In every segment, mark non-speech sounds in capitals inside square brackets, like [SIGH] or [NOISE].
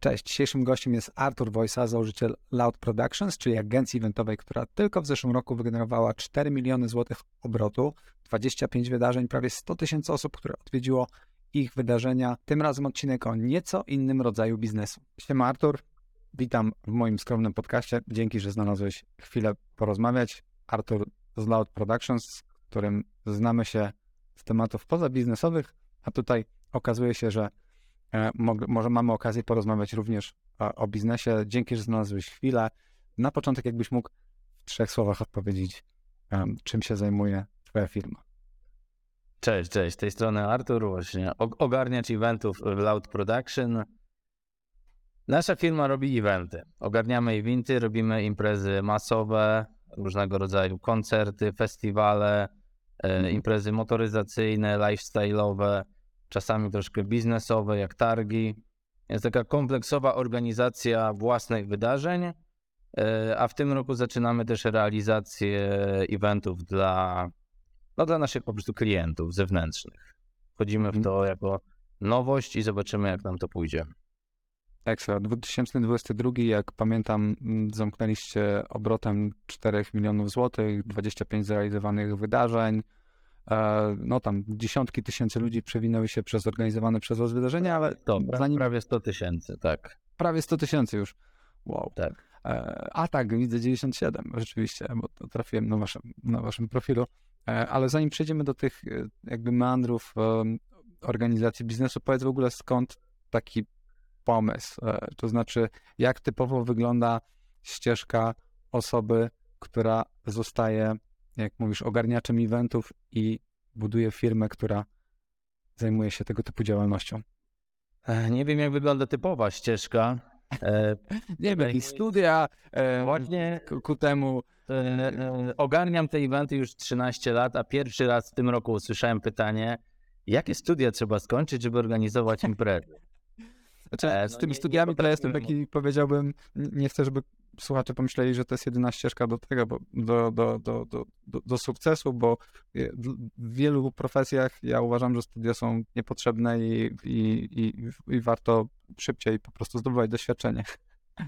Cześć, dzisiejszym gościem jest Artur Wojsa, założyciel Loud Productions, czyli agencji eventowej, która tylko w zeszłym roku wygenerowała 4 miliony złotych obrotu, 25 wydarzeń, prawie 100 tysięcy osób, które odwiedziło ich wydarzenia. Tym razem odcinek o nieco innym rodzaju biznesu. Siema Artur, witam w moim skromnym podcaście. Dzięki, że znalazłeś chwilę porozmawiać. Artur z Loud Productions, z którym znamy się z tematów pozabiznesowych, a tutaj okazuje się, że może mamy okazję porozmawiać również o biznesie. Dzięki, że znalazłeś chwilę. Na początek, jakbyś mógł w trzech słowach odpowiedzieć, czym się zajmuje Twoja firma. Cześć, cześć. Z tej strony Artur, właśnie ogarniacz eventów w Loud Production. Nasza firma robi eventy. Ogarniamy eventy, robimy imprezy masowe, różnego rodzaju koncerty, festiwale, mm. imprezy motoryzacyjne, lifestyle'owe czasami troszkę biznesowe, jak targi. Jest taka kompleksowa organizacja własnych wydarzeń, e, a w tym roku zaczynamy też realizację eventów dla, no, dla naszych po prostu klientów zewnętrznych. Wchodzimy w mhm. to jako nowość i zobaczymy, jak nam to pójdzie. Ekstra. 2022, jak pamiętam, zamknęliście obrotem 4 milionów złotych, 25 zrealizowanych wydarzeń. E, no tam dziesiątki tysięcy ludzi przewinęły się przez organizowane przez was wydarzenia, ale Dobra, zanim... prawie 100 tysięcy, tak. Prawie 100 tysięcy już. Wow. Tak. E, a tak, widzę 97 rzeczywiście, bo trafiłem na waszym, na waszym profilu. E, ale zanim przejdziemy do tych jakby meandrów organizacji biznesu, powiedz w ogóle skąd taki pomysł? To znaczy, jak typowo wygląda ścieżka osoby, która zostaje jak mówisz, ogarniaczem eventów i buduje firmę, która zajmuje się tego typu działalnością? E, nie wiem, jak wygląda typowa ścieżka. E, [LAUGHS] nie wiem, i studia e, właśnie ku, ku temu. E, ogarniam te eventy już 13 lat, a pierwszy raz w tym roku usłyszałem pytanie, jakie studia trzeba skończyć, żeby organizować imprezy? Znaczy, e, z no tymi nie, studiami to ja jestem taki, powiedziałbym, nie chcę, żeby słuchacze pomyśleli, że to jest jedyna ścieżka do tego, bo, do, do, do, do, do sukcesu, bo w wielu profesjach ja uważam, że studia są niepotrzebne i, i, i, i warto szybciej po prostu zdobywać doświadczenie.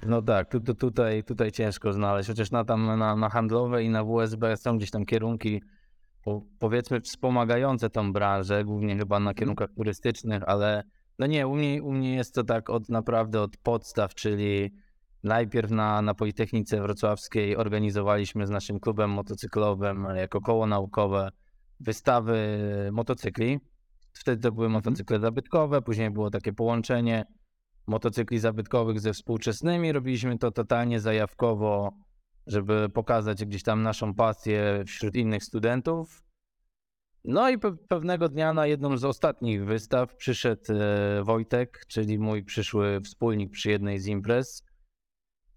No tak, tu, tu, tutaj, tutaj ciężko znaleźć, chociaż na tam na, na handlowe i na WSB są gdzieś tam kierunki po, powiedzmy wspomagające tą branżę, głównie chyba na kierunkach turystycznych, ale no nie, u mnie, u mnie jest to tak od naprawdę od podstaw, czyli Najpierw na, na Politechnice Wrocławskiej organizowaliśmy z naszym klubem motocyklowym jako koło naukowe wystawy motocykli. Wtedy to były mhm. motocykle zabytkowe, później było takie połączenie motocykli zabytkowych ze współczesnymi. Robiliśmy to totalnie zajawkowo, żeby pokazać gdzieś tam naszą pasję wśród innych studentów. No i pe pewnego dnia na jedną z ostatnich wystaw przyszedł e, Wojtek, czyli mój przyszły wspólnik przy jednej z imprez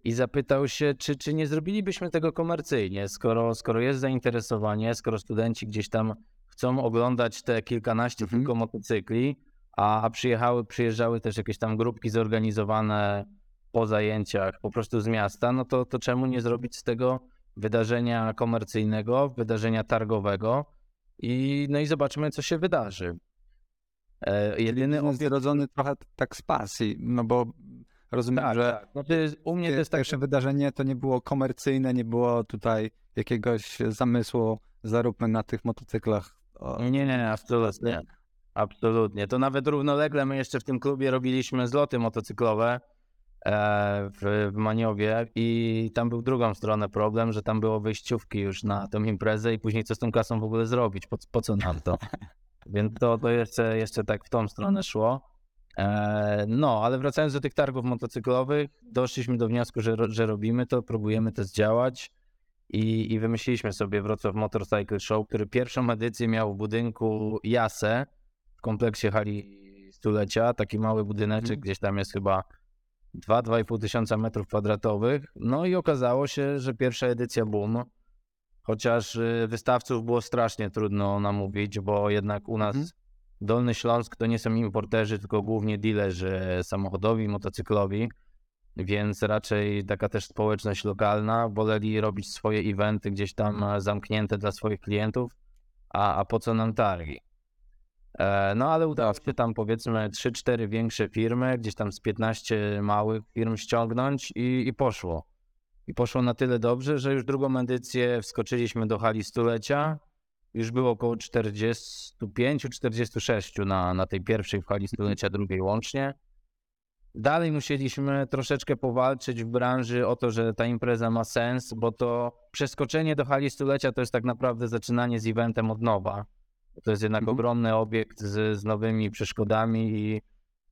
i zapytał się, czy, czy nie zrobilibyśmy tego komercyjnie, skoro, skoro jest zainteresowanie, skoro studenci gdzieś tam chcą oglądać te kilkanaście mhm. tylko motocykli, a przyjechały, przyjeżdżały też jakieś tam grupki zorganizowane po zajęciach po prostu z miasta, no to, to czemu nie zrobić z tego wydarzenia komercyjnego, wydarzenia targowego i no i zobaczymy, co się wydarzy. E, jedyny on rodzony trochę tak z pasji, no bo Rozumiem, tak, że tak. No to jest, u mnie to jest pierwsze tak... wydarzenie to nie było komercyjne, nie było tutaj jakiegoś zamysłu, zaróbmy na tych motocyklach. O... Nie, nie, nie, absolutnie. Absolutnie. To nawet równolegle my jeszcze w tym klubie robiliśmy zloty motocyklowe w, w Maniowie i tam był drugą stronę problem, że tam było wyjściówki już na tę imprezę i później co z tą kasą w ogóle zrobić, po, po co nam to? [LAUGHS] Więc to, to jeszcze, jeszcze tak w tą stronę szło. E, no, ale wracając do tych targów motocyklowych, doszliśmy do wniosku, że, że robimy to, próbujemy to zdziałać i, i wymyśliliśmy sobie Wrocław Motorcycle Show, który pierwszą edycję miał w budynku Jase w kompleksie hali stulecia, taki mały budyneczek, mm. gdzieś tam jest chyba 2-2,5 tysiąca metrów kwadratowych. No i okazało się, że pierwsza edycja boom, chociaż y, wystawców było strasznie trudno namówić, bo jednak u nas mm Dolny Śląsk to nie są importerzy, tylko głównie dealerzy samochodowi, motocyklowi, więc raczej taka też społeczność lokalna woleli robić swoje eventy gdzieś tam zamknięte dla swoich klientów, a, a po co nam targi? E, No ale udało się tam powiedzmy 3-4 większe firmy, gdzieś tam z 15 małych firm ściągnąć i, i poszło. I poszło na tyle dobrze, że już drugą edycję wskoczyliśmy do hali stulecia. Już było około 45-46 na, na tej pierwszej w hali stulecia, drugiej łącznie. Dalej musieliśmy troszeczkę powalczyć w branży o to, że ta impreza ma sens, bo to przeskoczenie do hali stulecia to jest tak naprawdę zaczynanie z eventem od nowa. To jest jednak Mhm. ogromny obiekt z, z nowymi przeszkodami i,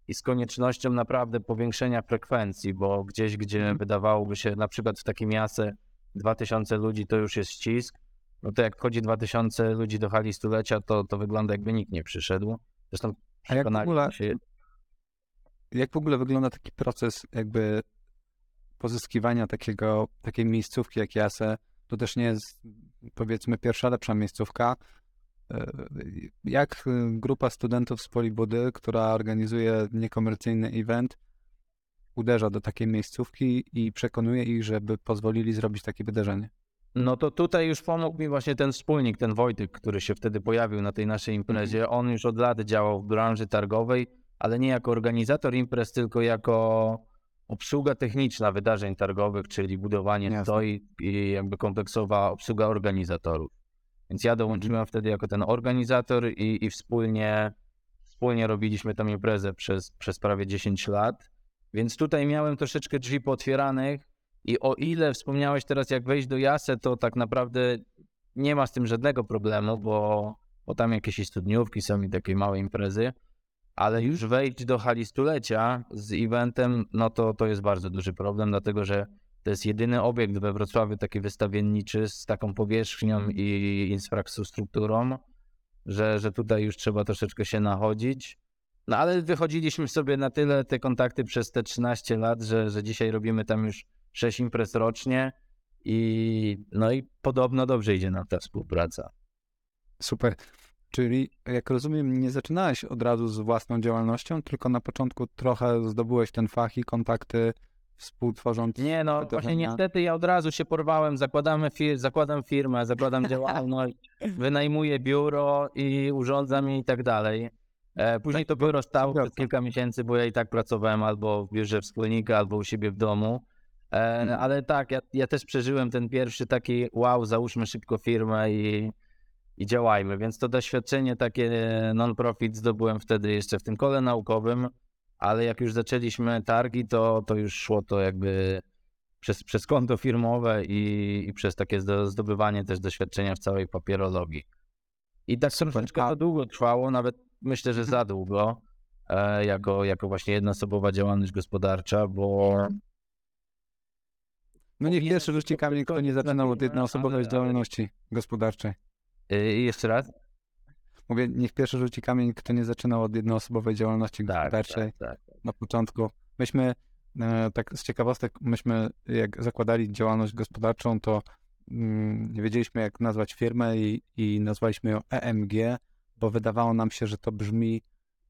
i z koniecznością naprawdę powiększenia frekwencji, bo gdzieś, gdzie Mhm. wydawałoby się na przykład w takim miasie 2000 ludzi to już jest ścisk, no to jak wchodzi 2000 ludzi do hali stulecia, to, to wygląda jakby nikt nie przyszedł. Zresztą A jak w ogóle, się, jak w ogóle wygląda taki proces jakby pozyskiwania takiego, takiej miejscówki jak Jase? To też nie jest powiedzmy pierwsza lepsza miejscówka. Jak y, grupa studentów z Polibudy, która organizuje niekomercyjny event, uderza do takiej miejscówki i przekonuje ich, żeby pozwolili zrobić takie wydarzenie? No to tutaj już pomógł mi właśnie ten wspólnik, ten Wojtek, który się wtedy pojawił na tej naszej imprezie. On już od lat działał w branży targowej, ale nie jako organizator imprez, tylko jako obsługa techniczna wydarzeń targowych, czyli budowanie Jasne. stoi i jakby kompleksowa obsługa organizatorów. Więc ja dołączyłem wtedy jako ten organizator i, i wspólnie, wspólnie robiliśmy tę imprezę przez, przez prawie 10 lat. Więc tutaj miałem troszeczkę drzwi pootwieranych i o ile wspomniałeś teraz, jak wejść do Jase, to tak naprawdę nie ma z tym żadnego problemu, bo, bo tam jakieś studniówki są i takie małe imprezy, ale już wejść do hali stulecia z eventem, no to, to jest bardzo duży problem, dlatego że to jest jedyny obiekt we Wrocławiu taki wystawienniczy z taką powierzchnią i infrastrukturą, że, że tutaj już trzeba troszeczkę się nachodzić. No ale wychodziliśmy sobie na tyle te kontakty przez te 13 lat, że, że dzisiaj robimy tam już 6 imprez rocznie i no i podobno dobrze idzie nam ta współpraca. Super. Czyli, jak rozumiem, nie zaczynałeś od razu z własną działalnością, tylko na początku trochę zdobyłeś ten fach i kontakty współtworząc. Nie no, właśnie niestety ja od razu się porwałem, zakładamy fir- zakładam firmę, zakładam działalność, [LAUGHS] wynajmuję biuro i urządzam je i tak dalej. E, Później to biuro stało przez kilka miesięcy, bo ja i tak pracowałem albo w biurze wspólnika, albo u siebie w domu. E, Ale tak, ja, ja też przeżyłem ten pierwszy taki wow, załóżmy szybko firmę i, i działajmy. Więc to doświadczenie takie non-profit zdobyłem wtedy jeszcze w tym kole naukowym, ale jak już zaczęliśmy targi, to, to już szło to jakby przez, przez konto firmowe i, i przez takie zdo- zdobywanie też doświadczenia w całej papierologii. I tak troszeczkę to długo trwało, nawet myślę, że za długo, e, jako, jako właśnie jednoosobowa działalność gospodarcza, bo No niech pierwszy rzuci kamień, kto nie zaczynał od firmę, jednoosobowej działalności gospodarczej. e, jeszcze raz? Mówię, niech pierwszy rzuci kamień, kto nie zaczynał od jednoosobowej działalności Tak, gospodarczej tak, tak. na początku. Myśmy, e, tak z ciekawostek, myśmy jak zakładali działalność gospodarczą, to mm, nie wiedzieliśmy jak nazwać firmę i, i nazwaliśmy ją EMG, bo wydawało nam się, że to brzmi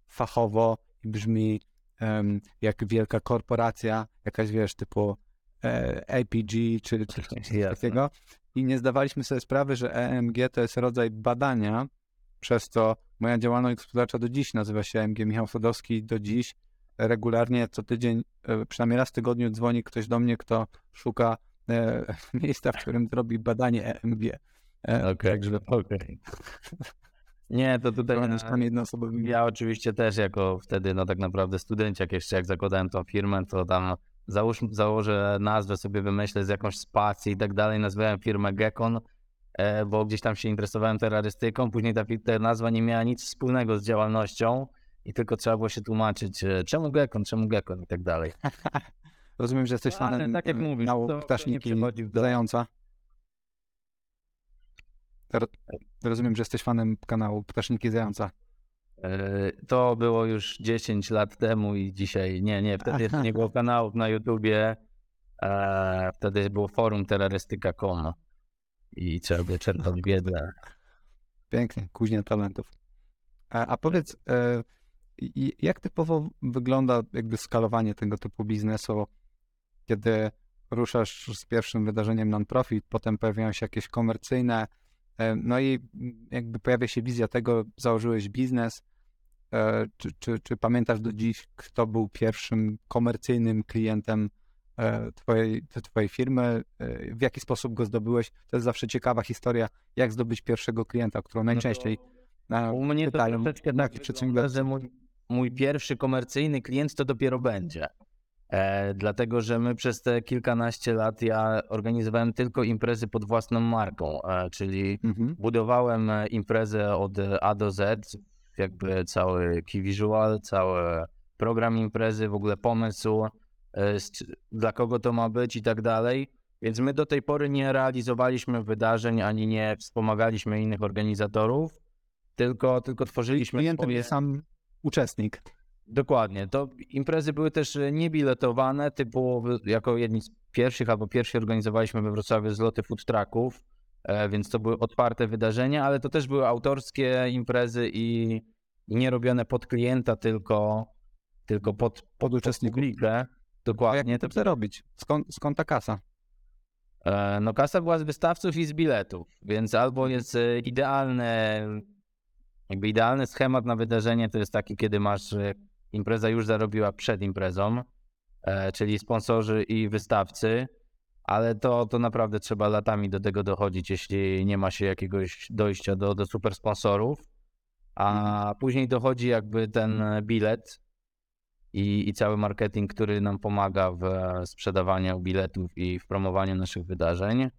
fachowo i brzmi em, jak wielka korporacja, jakaś wiesz, typu e, APG czy, czy coś [LAUGHS] takiego. I nie zdawaliśmy sobie sprawy, że EMG to jest rodzaj badania, przez co moja działalność gospodarcza do dziś nazywa się EMG Michał Sadowski. Do dziś regularnie co tydzień, e, przynajmniej raz w tygodniu dzwoni ktoś do mnie, kto szuka e, [LAUGHS] miejsca, w którym zrobi badanie EMG. E, Okej, Także okej. Nie, to tutaj działalność ja, ja oczywiście też jako wtedy, no tak naprawdę studenciak jeszcze jak zakładałem tą firmę, to tam załóż, założę nazwę sobie wymyślę z jakąś spacją i tak dalej, nazwałem firmę Gekon, e, bo gdzieś tam się interesowałem terrorystyką, później ta, ta nazwa nie miała nic wspólnego z działalnością i tylko trzeba było się tłumaczyć, e, czemu Gekon, czemu Gekon i tak dalej. [LAUGHS] Rozumiem, że jesteś No, ale fanem tak jak e, mówisz, Ptaszniki Zająca. Ro- Rozumiem, że jesteś fanem kanału Ptaszniki Zająca. E, To było już 10 lat temu i dzisiaj nie, nie, wtedy nie było [LAUGHS] kanałów na YouTubie. E, wtedy było forum terrorystyka.com i trzeba było czerpać wiedzę. Pięknie, kuźnia talentów. A, a powiedz, e, jak typowo wygląda jakby skalowanie tego typu biznesu, kiedy ruszasz z pierwszym wydarzeniem non-profit, potem pojawiają się jakieś komercyjne, e, no i jakby pojawia się wizja tego, założyłeś biznes, E, Czy, czy, czy pamiętasz do dziś, kto był pierwszym komercyjnym klientem twojej, te- twojej firmy? E, W jaki sposób go zdobyłeś? To jest zawsze ciekawa historia, jak zdobyć pierwszego klienta, którą najczęściej e, U mnie to pytają troszeczkę młodzi tak wygląda, że mój, mój pierwszy komercyjny klient to dopiero będzie. E, dlatego, że my przez te kilkanaście lat ja organizowałem tylko imprezy pod własną marką, e, czyli Mhm. budowałem e, imprezę od A do Z, jakby cały key visual, cały program imprezy, w ogóle pomysł, e, dla kogo to ma być i tak dalej. Więc my do tej pory nie realizowaliśmy wydarzeń, ani nie wspomagaliśmy innych organizatorów, tylko, tylko tworzyliśmy Klientem jest sam uczestnik. Dokładnie. To imprezy były też e, niebiletowane, typu jako jedni z pierwszych albo pierwsi organizowaliśmy we Wrocławiu zloty food trucków, e, więc to były otwarte wydarzenia, ale to też były autorskie imprezy i, i nie robione pod klienta, tylko, tylko pod, pod, pod uczestników. publikę. Jak Dokładnie. to chce robić? Skąd, skąd ta kasa? E, No kasa była z wystawców i z biletów, więc albo jest e, idealne, jakby idealny schemat na wydarzenie to jest taki, kiedy masz, e, impreza już zarobiła przed imprezą, e, czyli sponsorzy i wystawcy, ale to, to naprawdę trzeba latami do tego dochodzić, jeśli nie ma się jakiegoś dojścia do, do super sponsorów, a później dochodzi jakby ten bilet i, i cały marketing, który nam pomaga w e, sprzedawaniu biletów i w promowaniu naszych wydarzeń.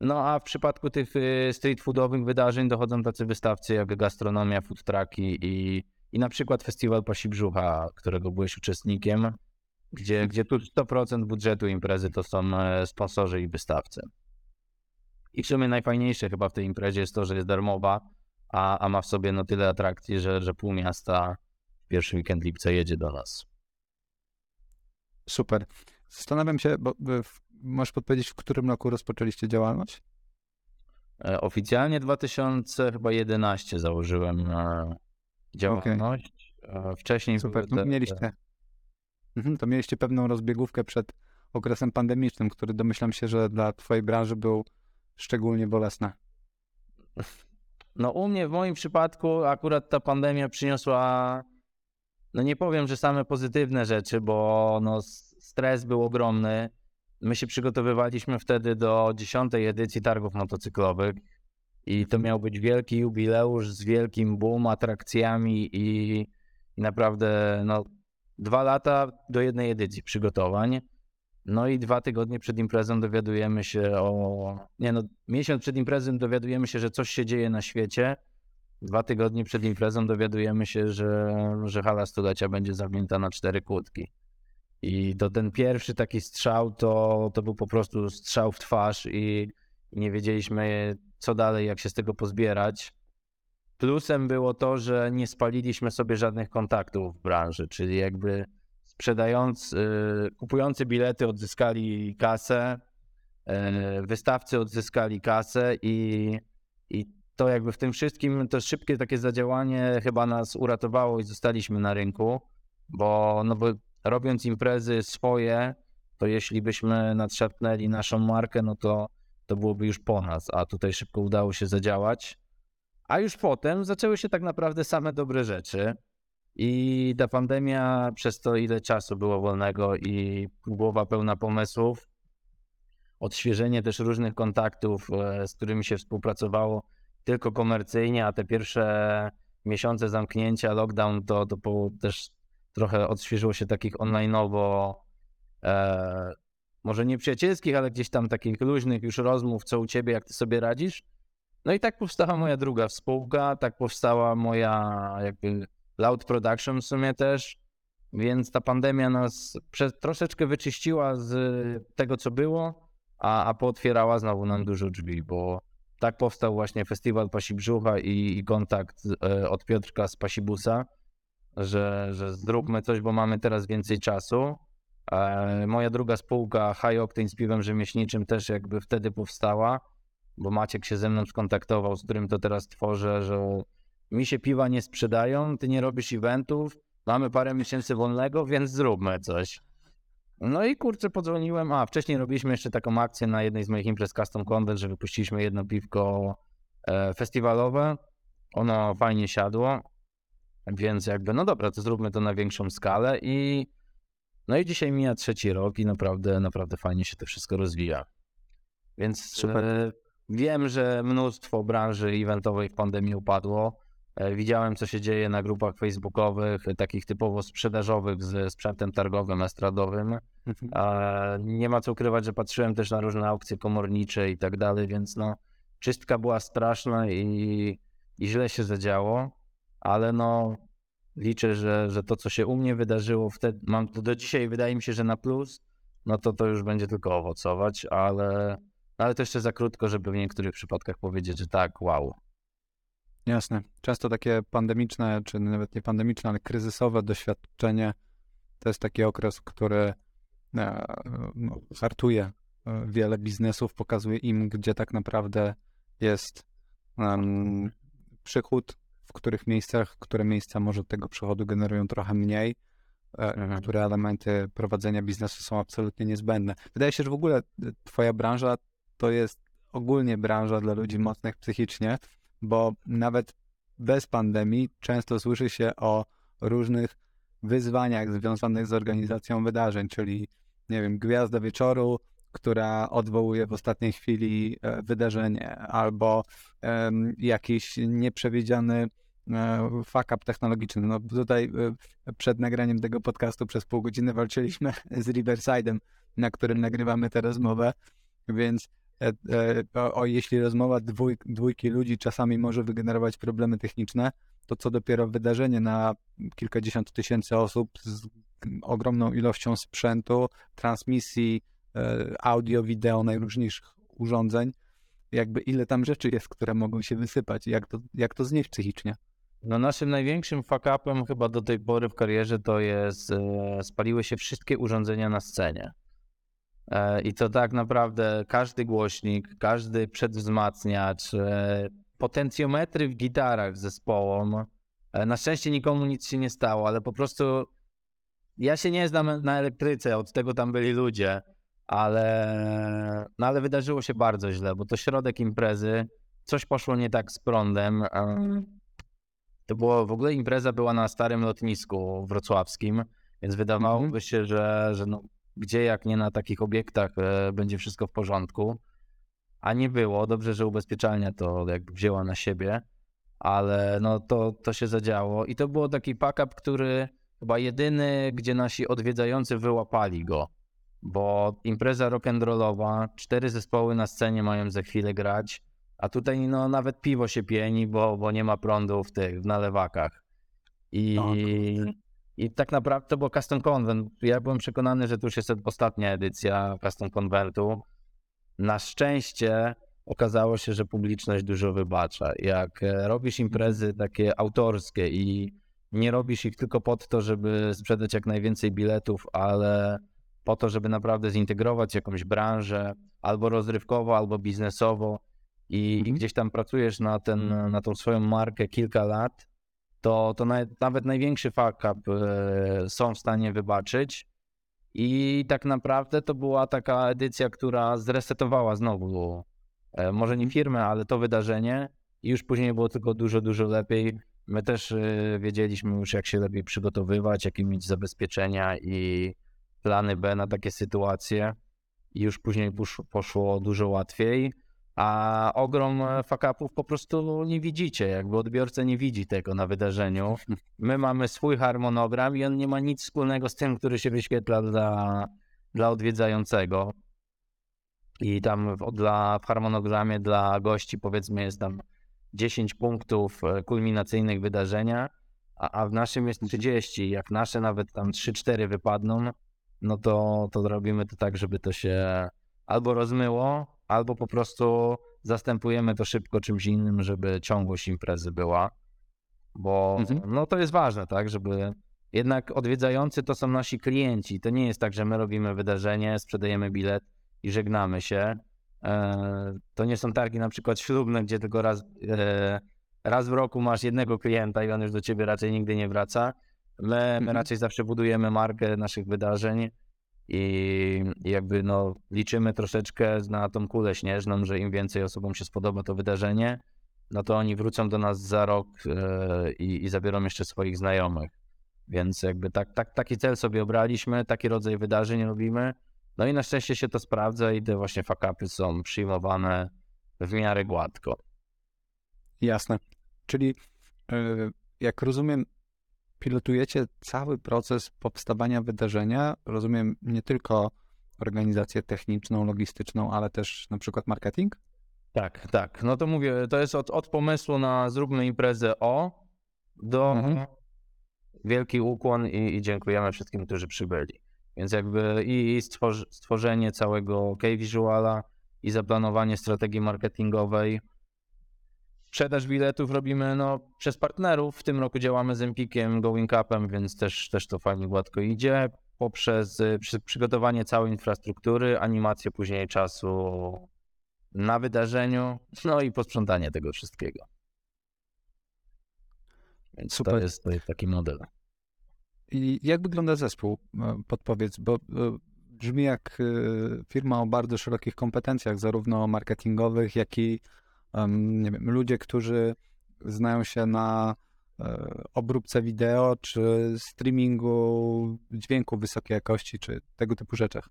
No a w przypadku tych y, street foodowych wydarzeń dochodzą tacy wystawcy jak gastronomia, food trucki i, i na przykład festiwal Pasi Brzucha, którego byłeś uczestnikiem, gdzie, gdzie tu 100% budżetu imprezy to są e, sponsorzy i wystawcy. I w sumie najfajniejsze chyba w tej imprezie jest to, że jest darmowa, a, a ma w sobie no tyle atrakcji, że, że pół miasta pierwszy weekend lipca jedzie do nas. Super. Zastanawiam się, bo w- możesz podpowiedzieć, w którym roku rozpoczęliście działalność? E, Oficjalnie 2011 założyłem e, działalność. E, Wcześniej Super, te- mieliście, mhm, to mieliście pewną rozbiegówkę przed okresem pandemicznym, który domyślam się, że dla twojej branży był szczególnie bolesny. No u mnie w moim przypadku akurat ta pandemia przyniosła, no nie powiem, że same pozytywne rzeczy, bo no stres był ogromny. My się przygotowywaliśmy wtedy do dziesiątej edycji targów motocyklowych i to miał być wielki jubileusz z wielkim boom, atrakcjami i, i naprawdę no dwa lata do jednej edycji przygotowań. No i dwa tygodnie przed imprezą dowiadujemy się o. Nie no, miesiąc przed imprezą dowiadujemy się, że coś się dzieje na świecie. Dwa tygodnie przed imprezą dowiadujemy się, że, że hala stulecia będzie zamknięta na cztery kłódki. I to ten pierwszy taki strzał to, to był po prostu strzał w twarz i, nie wiedzieliśmy, co dalej, jak się z tego pozbierać. Plusem było to, że nie spaliliśmy sobie żadnych kontaktów w branży, czyli jakby sprzedając, y, kupujący bilety odzyskali kasę, y, wystawcy odzyskali kasę i, i to jakby w tym wszystkim to szybkie takie zadziałanie chyba nas uratowało i zostaliśmy na rynku, bo, no bo robiąc imprezy swoje, to jeśli byśmy nadszarpnęli naszą markę, no to, to byłoby już po nas, a tutaj szybko udało się zadziałać. A już potem zaczęły się tak naprawdę same dobre rzeczy. I ta pandemia, przez to ile czasu było wolnego i głowa pełna pomysłów, odświeżenie też różnych kontaktów, e, z którymi się współpracowało tylko komercyjnie, a te pierwsze miesiące zamknięcia, lockdown, to, to też trochę odświeżyło się takich online'owo, e, może nie przyjacielskich, ale gdzieś tam takich luźnych już rozmów, co u ciebie, jak ty sobie radzisz. No i tak powstała moja druga spółka, tak powstała moja jakby Loud Production w sumie też, więc ta pandemia nas prze, troszeczkę wyczyściła z tego, co było, a, a pootwierała znowu nam dużo drzwi, bo tak powstał właśnie festiwal Pasi Brzucha i, i kontakt e, od Piotrka z Pasibusa, że, że zróbmy coś, bo mamy teraz więcej czasu. E, moja druga spółka High Octane z piwem rzemieślniczym też jakby wtedy powstała, bo Maciek się ze mną skontaktował, z którym to teraz tworzę, że mi się piwa nie sprzedają, ty nie robisz eventów, mamy parę miesięcy wolnego, więc zróbmy coś. No i kurczę, podzwoniłem, a wcześniej robiliśmy jeszcze taką akcję na jednej z moich imprez Custom Convent, że wypuściliśmy jedno piwko e, festiwalowe, ono fajnie siadło Więc jakby, no dobra, to zróbmy to na większą skalę i no i dzisiaj mija trzeci rok i naprawdę, naprawdę fajnie się to wszystko rozwija. Więc Super. e, wiem, że mnóstwo branży eventowej w pandemii upadło. E, widziałem, co się dzieje na grupach facebookowych, takich typowo sprzedażowych ze sprzętem targowym, estradowym. Mhm. A nie ma co ukrywać, że patrzyłem też na różne aukcje komornicze i tak dalej, więc no czystka była straszna i, i źle się zadziało, ale no liczę, że, że to, co się u mnie wydarzyło wtedy, mam to do dzisiaj, wydaje mi się, że na plus, no to to już będzie tylko owocować, ale, ale to jeszcze za krótko, żeby w niektórych przypadkach powiedzieć, że tak, wow. Jasne. Często takie pandemiczne, czy nawet nie pandemiczne, ale kryzysowe doświadczenie to jest taki okres, który e, no, hartuje e, wiele biznesów, pokazuje im, gdzie tak naprawdę jest em, przychód, w których miejscach, które miejsca może tego przychodu generują trochę mniej, e, Mhm. które elementy prowadzenia biznesu są absolutnie niezbędne. Wydaje się, że w ogóle twoja branża to jest ogólnie branża dla ludzi mocnych psychicznie, bo nawet bez pandemii często słyszy się o różnych wyzwaniach związanych z organizacją wydarzeń, czyli nie wiem, gwiazda wieczoru, która odwołuje w ostatniej chwili e, wydarzenie, albo em, jakiś nieprzewidziany e, fuck up technologiczny. No tutaj e, przed nagraniem tego podcastu przez pół godziny walczyliśmy [LAUGHS] z Riverside'em, na którym nagrywamy tę rozmowę, więc o, o jeśli rozmowa dwój, dwójki ludzi czasami może wygenerować problemy techniczne, to co dopiero wydarzenie na kilkadziesiąt tysięcy osób z ogromną ilością sprzętu, transmisji, e, audio, wideo, najróżniejszych urządzeń, jakby ile tam rzeczy jest, które mogą się wysypać, jak to, jak to znieść psychicznie. No naszym największym fuck-upem chyba do tej pory w karierze to jest, e, spaliły się wszystkie urządzenia na scenie. E, I to tak naprawdę każdy głośnik, każdy przedwzmacniacz, e, potencjometry w gitarach zespołom. E, na szczęście nikomu nic się nie stało, ale po prostu ja się nie znam na elektryce, od tego tam byli ludzie, ale, no ale wydarzyło się bardzo źle, bo to środek imprezy, coś poszło nie tak z prądem. e, to było, w ogóle impreza była na starym lotnisku wrocławskim, więc wydawałoby Mhm. się, że, że no, gdzie jak nie na takich obiektach e, będzie wszystko w porządku. A nie było. Dobrze, że ubezpieczalnia to jakby wzięła na siebie, ale no to, to się zadziało. I to było taki pack-up, który chyba jedyny, gdzie nasi odwiedzający wyłapali go. Bo impreza rock'n'rollowa, cztery zespoły na scenie mają za chwilę grać, a tutaj no nawet piwo się pieni, bo, bo nie ma prądu w tych w nalewakach. I, to- I tak naprawdę to było Custom Convent. Ja byłem przekonany, że to już jest ostatnia edycja Custom Conventu. Na szczęście okazało się, że publiczność dużo wybacza. Jak e, robisz imprezy takie autorskie i nie robisz ich tylko po to, żeby sprzedać jak najwięcej biletów, ale po to, żeby naprawdę zintegrować jakąś branżę, albo rozrywkowo, albo biznesowo i, i Mhm. gdzieś tam pracujesz na, ten, na tą swoją markę kilka lat, to, to nawet, największy fuck up e, są w stanie wybaczyć. I tak naprawdę to była taka edycja, która zresetowała znowu, e, może nie firmę, ale to wydarzenie. I już później było tylko dużo, dużo lepiej. My też e, wiedzieliśmy już, jak się lepiej przygotowywać, jakie mieć zabezpieczenia i plany B na takie sytuacje. I już później posz- poszło dużo łatwiej. A ogrom e, fuck-upów po prostu nie widzicie, jakby odbiorca nie widzi tego na wydarzeniu. My mamy swój harmonogram i on nie ma nic wspólnego z tym, który się wyświetla dla, dla odwiedzającego. I tam w, dla, w harmonogramie dla gości powiedzmy jest tam 10 punktów e, kulminacyjnych wydarzenia, a, a w naszym jest 30. Jak nasze nawet tam 3-4 wypadną, no to, to robimy to tak, żeby to się albo rozmyło, albo po prostu zastępujemy to szybko czymś innym, żeby ciągłość imprezy była. Bo Mhm. no to jest ważne, tak, żeby jednak odwiedzający to są nasi klienci. To nie jest tak, że my robimy wydarzenie, sprzedajemy bilet i żegnamy się. E, To nie są targi na przykład ślubne, gdzie tylko raz, e, raz w roku masz jednego klienta i on już do ciebie raczej nigdy nie wraca. My, my Mhm. raczej zawsze budujemy markę naszych wydarzeń i jakby no, liczymy troszeczkę na tą kulę śnieżną, że im więcej osobom się spodoba to wydarzenie, no to oni wrócą do nas za rok e, i, zabiorą jeszcze swoich znajomych. Więc jakby tak, tak, taki cel sobie obraliśmy, taki rodzaj wydarzeń robimy. No i na szczęście się to sprawdza i te właśnie fakapy są przyjmowane w miarę gładko. Jasne. Czyli y, jak rozumiem, pilotujecie cały proces powstawania wydarzenia. Rozumiem nie tylko organizację techniczną, logistyczną, ale też na przykład marketing? Tak, tak. No to mówię, to jest od, od pomysłu na zróbmy imprezę o do Mhm. wielki ukłon i, i dziękujemy wszystkim, którzy przybyli. Więc jakby i, i stworzenie całego K-Visuala i zaplanowanie strategii marketingowej. Sprzedaż biletów robimy no, przez partnerów. W tym roku działamy z Empikiem, Going Upem, więc też, też to fajnie gładko idzie. Poprzez przy, przygotowanie całej infrastruktury, animację później czasu na wydarzeniu, no i posprzątanie tego wszystkiego. Więc to Super. jest, to jest taki model. I jak wygląda zespół? E, Podpowiedz, bo e, brzmi jak e, firma o bardzo szerokich kompetencjach, zarówno marketingowych, jak i nie wiem, ludzie, którzy znają się na e, obróbce wideo, czy streamingu dźwięku wysokiej jakości, czy tego typu rzeczach.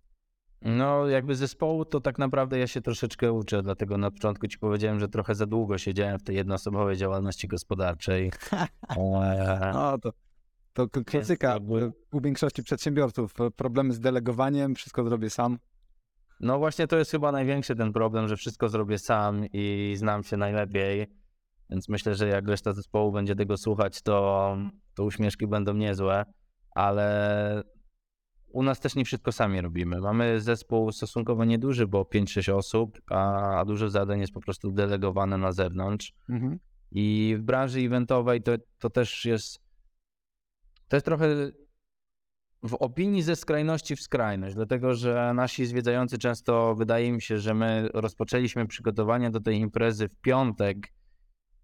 No, jakby zespołu, to tak naprawdę ja się troszeczkę uczę, dlatego na początku ci powiedziałem, że trochę za długo siedziałem w tej jednoosobowej działalności gospodarczej. Eee, [LAUGHS] No to, to klasyka e, u większości przedsiębiorców. e, Problemy z delegowaniem, wszystko zrobię sam. No właśnie to jest chyba największy ten problem, że wszystko zrobię sam i znam się najlepiej, więc myślę, że jak reszta zespołu będzie tego słuchać, to, to uśmieszki będą niezłe, ale u nas też nie wszystko sami robimy. Mamy zespół stosunkowo nieduży, bo 5-6 osób, a, a dużo zadań jest po prostu delegowane na zewnątrz. Mhm. I w branży eventowej to, to też jest. To jest trochę w opinii ze skrajności w skrajność, dlatego że nasi zwiedzający często wydaje mi się, że my rozpoczęliśmy przygotowania do tej imprezy w piątek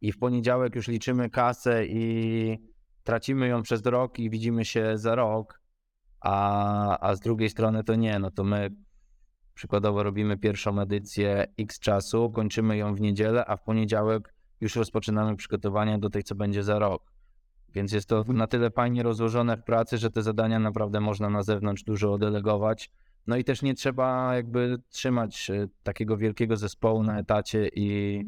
i w poniedziałek już liczymy kasę i tracimy ją przez rok i widzimy się za rok, a, a z drugiej strony to nie, no to my przykładowo robimy pierwszą edycję x czasu, kończymy ją w niedzielę, a w poniedziałek już rozpoczynamy przygotowania do tej, co będzie za rok. Więc jest to na tyle fajnie rozłożone w pracy, że te zadania naprawdę można na zewnątrz dużo oddelegować. No i też nie trzeba jakby trzymać e, takiego wielkiego zespołu na etacie i,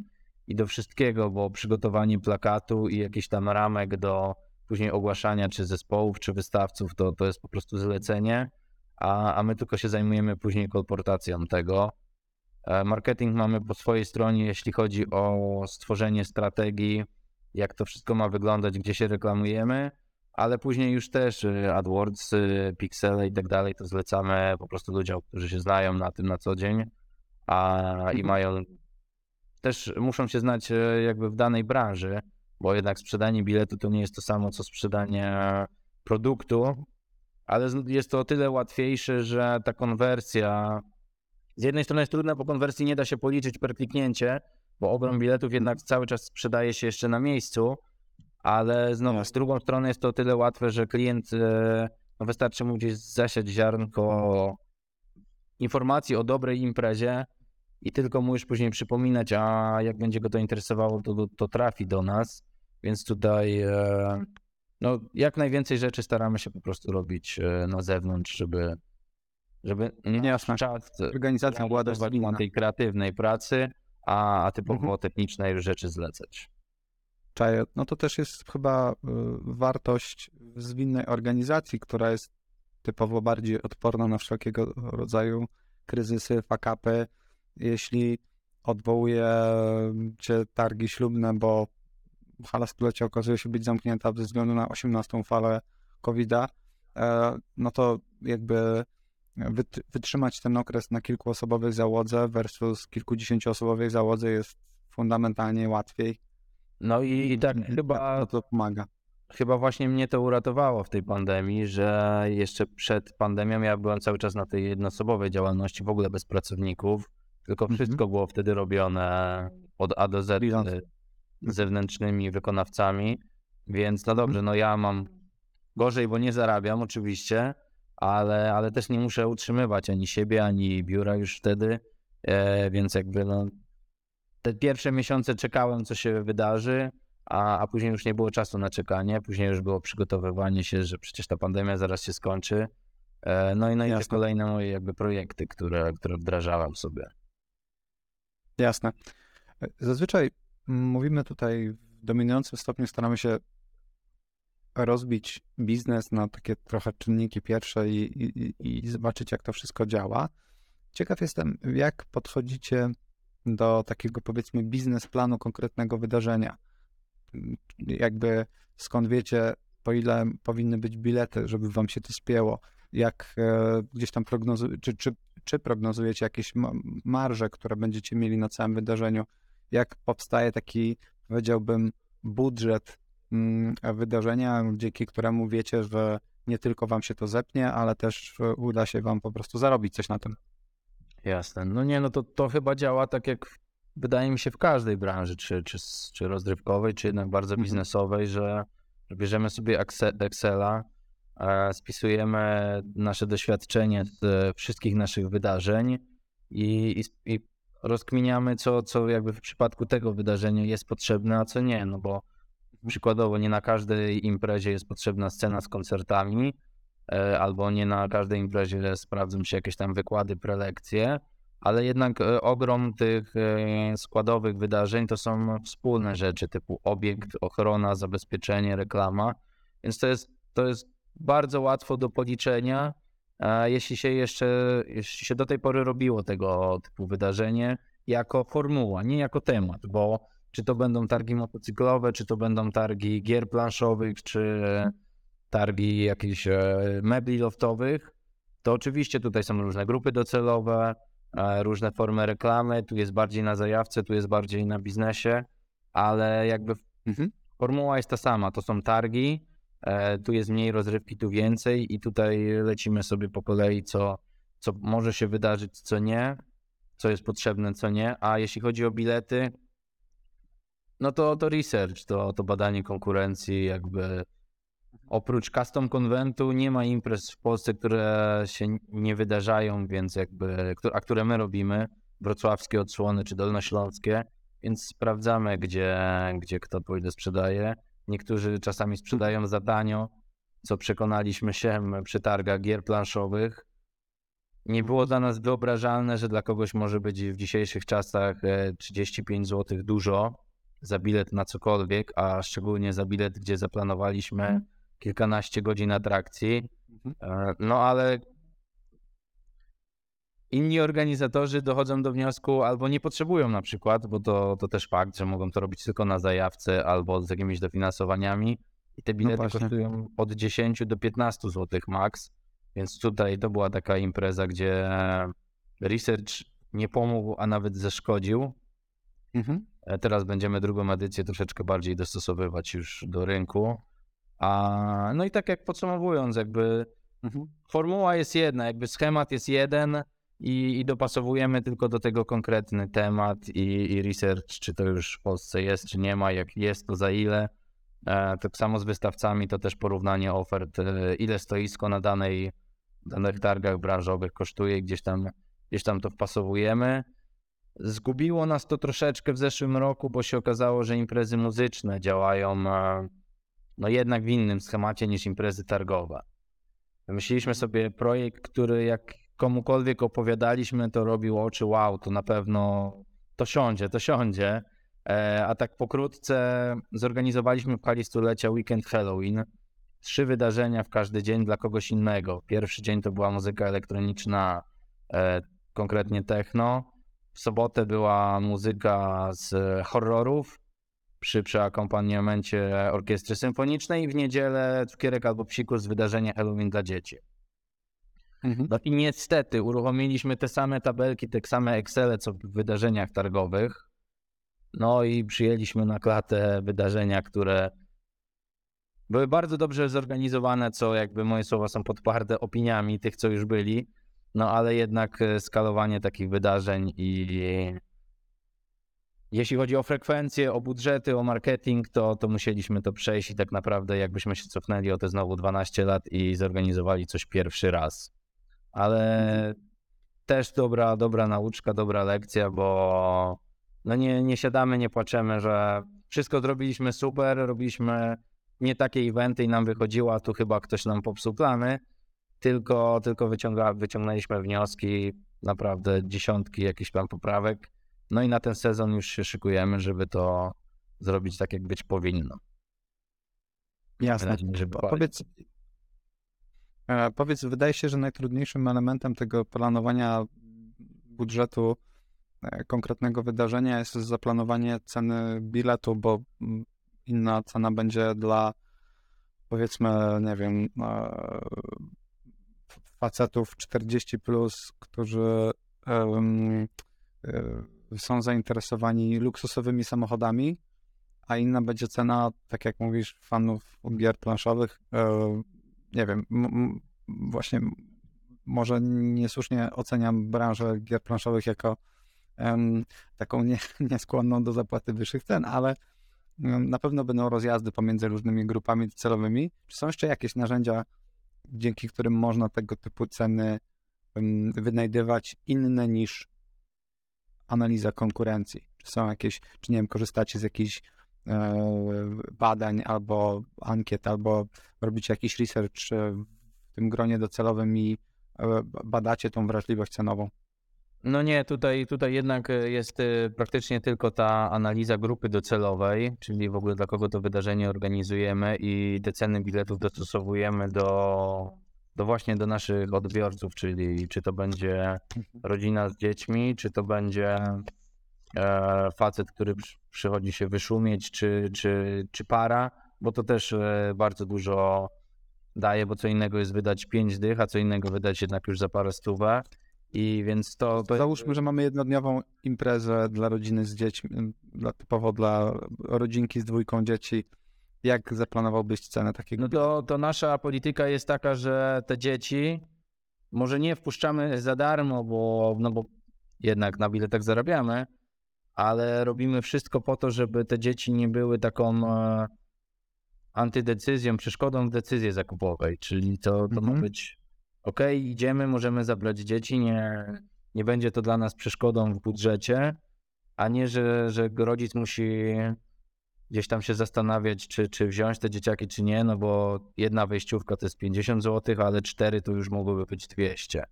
i do wszystkiego, bo przygotowanie plakatu i jakichś tam ramek do później ogłaszania czy zespołów, czy wystawców, to, to jest po prostu zlecenie, a, a my tylko się zajmujemy później kolportacją tego. E, Marketing mamy po swojej stronie, jeśli chodzi o stworzenie strategii, jak to wszystko ma wyglądać, gdzie się reklamujemy, ale później już też y, AdWords, y, Pixele i tak dalej, to zlecamy po prostu ludziom, którzy się znają na tym na co dzień, a i Mhm. mają też muszą się znać y, jakby w danej branży, bo jednak sprzedanie biletu to nie jest to samo co sprzedanie produktu, ale jest to o tyle łatwiejsze, że ta konwersja z jednej strony jest trudna, bo konwersji nie da się policzyć per kliknięcie, bo ogrom biletów jednak cały czas sprzedaje się jeszcze na miejscu, ale znowu z drugą strony jest to o tyle łatwe, że klient, e, no wystarczy mu gdzieś zasiać ziarnko informacji o dobrej imprezie i tylko mu już później przypominać, a jak będzie go to interesowało, to, to trafi do nas, więc tutaj e, no, jak najwięcej rzeczy staramy się po prostu robić e, na zewnątrz, żeby żeby nasz Jasne. czas Organizacja była dość tej kreatywnej pracy, a, a typowo Mhm. technicznej już rzeczy zlecać. Czaję. No to też jest chyba y, wartość zwinnej organizacji, która jest typowo bardziej odporna na wszelkiego rodzaju kryzysy, fakapy. Jeśli odwołuje cię targi ślubne, bo hala stulecia okazuje się być zamknięta ze względu na 18 falę COVID-a, e, no to jakby wytrzymać ten okres na kilkuosobowej załodze versus kilkudziesięcioosobowej załodze jest fundamentalnie łatwiej. No i, tak chyba, No to pomaga. chyba właśnie mnie to uratowało w tej pandemii, że jeszcze przed pandemią ja byłem cały czas na tej jednoosobowej działalności, w ogóle bez pracowników, tylko Mhm. wszystko było wtedy robione od A do Z Freelance. y, zewnętrznymi wykonawcami, więc no dobrze, no ja mam gorzej, bo nie zarabiam oczywiście, ale, ale też nie muszę utrzymywać ani siebie, ani biura już wtedy, e, więc jakby no te pierwsze miesiące czekałem, co się wydarzy, a, a później już nie było czasu na czekanie. Później już było przygotowywanie się, że przecież ta pandemia zaraz się skończy. E, No i, no i te kolejne moje jakby projekty, które, które wdrażałem sobie. Jasne. Zazwyczaj mówimy tutaj w dominującym stopniu, staramy się rozbić biznes na takie trochę czynniki pierwsze i, i, i zobaczyć, jak to wszystko działa. Ciekaw jestem, jak podchodzicie do takiego powiedzmy biznesplanu konkretnego wydarzenia. Jakby skąd wiecie, po ile powinny być bilety, żeby wam się to spięło, jak e, gdzieś tam prognozujecie, czy, czy, czy prognozujecie jakieś ma- marże, które będziecie mieli na całym wydarzeniu, jak powstaje taki, powiedziałbym, budżet wydarzenia, dzięki któremu wiecie, że nie tylko wam się to zepnie, ale też e, uda się wam po prostu zarobić coś na tym. Jasne. No nie, no to, to chyba działa tak jak wydaje mi się w każdej branży, czy, czy, czy rozrywkowej, czy jednak bardzo Mhm. biznesowej, że że bierzemy sobie Excela, e, spisujemy nasze doświadczenie z e, wszystkich naszych wydarzeń i, i, i rozkminiamy, co, co jakby w przypadku tego wydarzenia jest potrzebne, a co nie, no bo przykładowo nie na każdej imprezie jest potrzebna scena z koncertami, e, albo nie na każdej imprezie sprawdzą się jakieś tam wykłady, prelekcje, ale jednak e, ogrom tych e, składowych wydarzeń to są wspólne rzeczy typu obiekt, ochrona, zabezpieczenie, reklama, więc to jest, to jest bardzo łatwo do policzenia, jeśli się jeszcze, jeśli się do tej pory robiło tego typu wydarzenie jako formuła, nie jako temat, bo czy to będą targi motocyklowe, czy to będą targi gier planszowych, czy targi jakichś e, mebli loftowych, to oczywiście tutaj są różne grupy docelowe, e, różne formy reklamy, tu jest bardziej na zajawce, tu jest bardziej na biznesie, ale jakby Mhm. formuła jest ta sama, to są targi, e, tu jest mniej rozrywki, tu więcej i tutaj lecimy sobie po kolei, co, co może się wydarzyć, co nie, co jest potrzebne, co nie, a jeśli chodzi o bilety, no to, to research, to, to badanie konkurencji, jakby oprócz custom konwentu nie ma imprez w Polsce, które się nie wydarzają, więc jakby, a które my robimy, wrocławskie odsłony czy dolnośląskie, więc sprawdzamy, gdzie, gdzie kto po ile sprzedaje. Niektórzy czasami sprzedają za tanio, co przekonaliśmy się przy targach gier planszowych. Nie było dla nas wyobrażalne, że dla kogoś może być w dzisiejszych czasach e, 35 zł dużo za bilet na cokolwiek, a szczególnie za bilet, gdzie zaplanowaliśmy kilkanaście godzin atrakcji. Mhm. E, No ale inni organizatorzy dochodzą do wniosku albo nie potrzebują na przykład, bo to, to też fakt, że mogą to robić tylko na zajawce albo z jakimiś dofinansowaniami i te bilety właśnie. kosztują od 10 do 15 zł max, więc tutaj to była taka impreza, gdzie research nie pomógł, a nawet zaszkodził. Mhm. E, Teraz będziemy drugą edycję troszeczkę bardziej dostosowywać już do rynku. A, no i tak jak podsumowując, jakby Mhm. formuła jest jedna, jakby schemat jest jeden i, i dopasowujemy tylko do tego konkretny temat i, i research, czy to już w Polsce jest, czy nie ma, jak jest, to za ile. E, tak samo z wystawcami, to też porównanie ofert, e, ile stoisko na danej, danych targach branżowych kosztuje, gdzieś tam, gdzieś tam to wpasowujemy. Zgubiło nas to troszeczkę w zeszłym roku, bo się okazało, że imprezy muzyczne działają e, no jednak w innym schemacie niż imprezy targowe. Wymyśliliśmy sobie projekt, który jak komukolwiek opowiadaliśmy, to robił oczy wow, to na pewno to siądzie, to siądzie. E, A tak pokrótce zorganizowaliśmy w hali stulecia weekend Halloween. Trzy wydarzenia w każdy dzień dla kogoś innego. Pierwszy dzień to była muzyka elektroniczna, e, konkretnie techno. W sobotę była muzyka z horrorów przy, przy akompaniamencie orkiestry symfonicznej. W niedzielę cukierek albo psikus z wydarzenia Halloween dla dzieci. Mhm. No i niestety uruchomiliśmy te same tabelki, te same Excele, co w wydarzeniach targowych. No i przyjęliśmy na klatę wydarzenia, które były bardzo dobrze zorganizowane, co jakby moje słowa są podparte opiniami tych, co już byli. No ale jednak e, skalowanie takich wydarzeń i jeśli chodzi o frekwencję, o budżety, o marketing, to, to musieliśmy to przejść i tak naprawdę jakbyśmy się cofnęli o te znowu 12 lat i zorganizowali coś pierwszy raz. Ale też dobra, dobra nauczka, dobra lekcja, bo no nie, nie siadamy, nie płaczemy, że wszystko zrobiliśmy super, robiliśmy nie takie eventy i nam wychodziło, a tu chyba ktoś nam popsuł plany, tylko, tylko wyciąga, wyciągnęliśmy wnioski, naprawdę dziesiątki jakichś tam poprawek. No i na ten sezon już się szykujemy, żeby to zrobić tak, jak być powinno. Jasne. nadzieję, że Po- wypali. Powiedz, e, powiedz, wydaje się, że najtrudniejszym elementem tego planowania budżetu e, konkretnego wydarzenia jest zaplanowanie ceny biletu, bo mm, inna cena będzie dla powiedzmy, nie wiem, e, facetów 40 plus, którzy e, są zainteresowani luksusowymi samochodami, a inna będzie cena, tak jak mówisz, fanów gier planszowych. e, Nie wiem, właśnie może niesłusznie oceniam branżę gier planszowych jako em, taką nie, [LAUGHS] nieskłonną do zapłaty wyższych cen, ale na pewno będą rozjazdy pomiędzy różnymi grupami celowymi. Czy są jeszcze jakieś narzędzia, dzięki którym można tego typu ceny wynajdywać inne niż analiza konkurencji? Czy są jakieś, czy nie wiem, korzystacie z jakichś e, badań albo ankiet, albo robicie jakiś research e, w tym gronie docelowym i e, badacie tą wrażliwość cenową? No nie, tutaj, tutaj jednak e, jest e, praktycznie tylko ta analiza grupy docelowej, czyli w ogóle dla kogo to wydarzenie organizujemy i te ceny biletów dostosowujemy do, do właśnie do naszych odbiorców, czyli czy to będzie rodzina z dziećmi, czy to będzie e, facet, który przy- przychodzi się wyszumieć, czy, czy, czy para, bo to też bardzo dużo daje, bo co innego jest wydać 5 dych, a co innego wydać jednak już za parę stówę. I więc to, to Załóżmy, że mamy jednodniową imprezę dla rodziny z dziećmi, dla, typowo dla rodzinki z dwójką dzieci. Jak zaplanowałbyś cenę takiego? No to, to nasza polityka jest taka, że te dzieci może nie wpuszczamy za darmo, bo, no bo jednak na biletach zarabiamy, ale robimy wszystko po to, żeby te dzieci nie były taką e, antydecyzją, przeszkodą w decyzji zakupowej. Czyli to, to ma Mhm. być ok, idziemy, możemy zabrać dzieci, nie, nie będzie to dla nas przeszkodą w budżecie, a nie, że, że rodzic musi gdzieś tam się zastanawiać, czy, czy wziąć te dzieciaki, czy nie, no bo jedna wejściówka to jest 50 zł, ale cztery to już mogłyby być 200.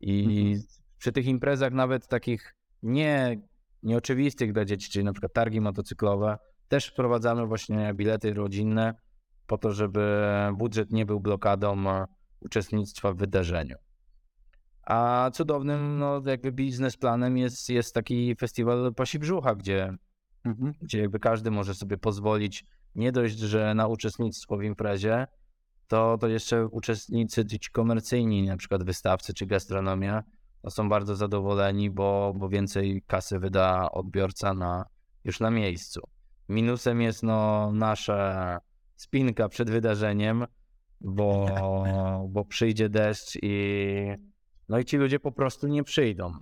I Mhm. przy tych imprezach nawet takich nie, nieoczywistych dla dzieci, czyli na przykład targi motocyklowe, też wprowadzamy właśnie bilety rodzinne po to, żeby budżet nie był blokadą uczestnictwa w wydarzeniu. A cudownym, no jakby biznesplanem jest, jest taki festiwal Pasi Brzucha, gdzie Mhm. gdzie jakby każdy może sobie pozwolić nie dość, że na uczestnictwo w imprezie, to, to jeszcze uczestnicy ci komercyjni, na przykład wystawcy czy gastronomia, no są bardzo zadowoleni, bo, bo więcej kasy wyda odbiorca na, już na miejscu. Minusem jest no nasza spinka przed wydarzeniem, bo, bo przyjdzie deszcz i no i ci ludzie po prostu nie przyjdą.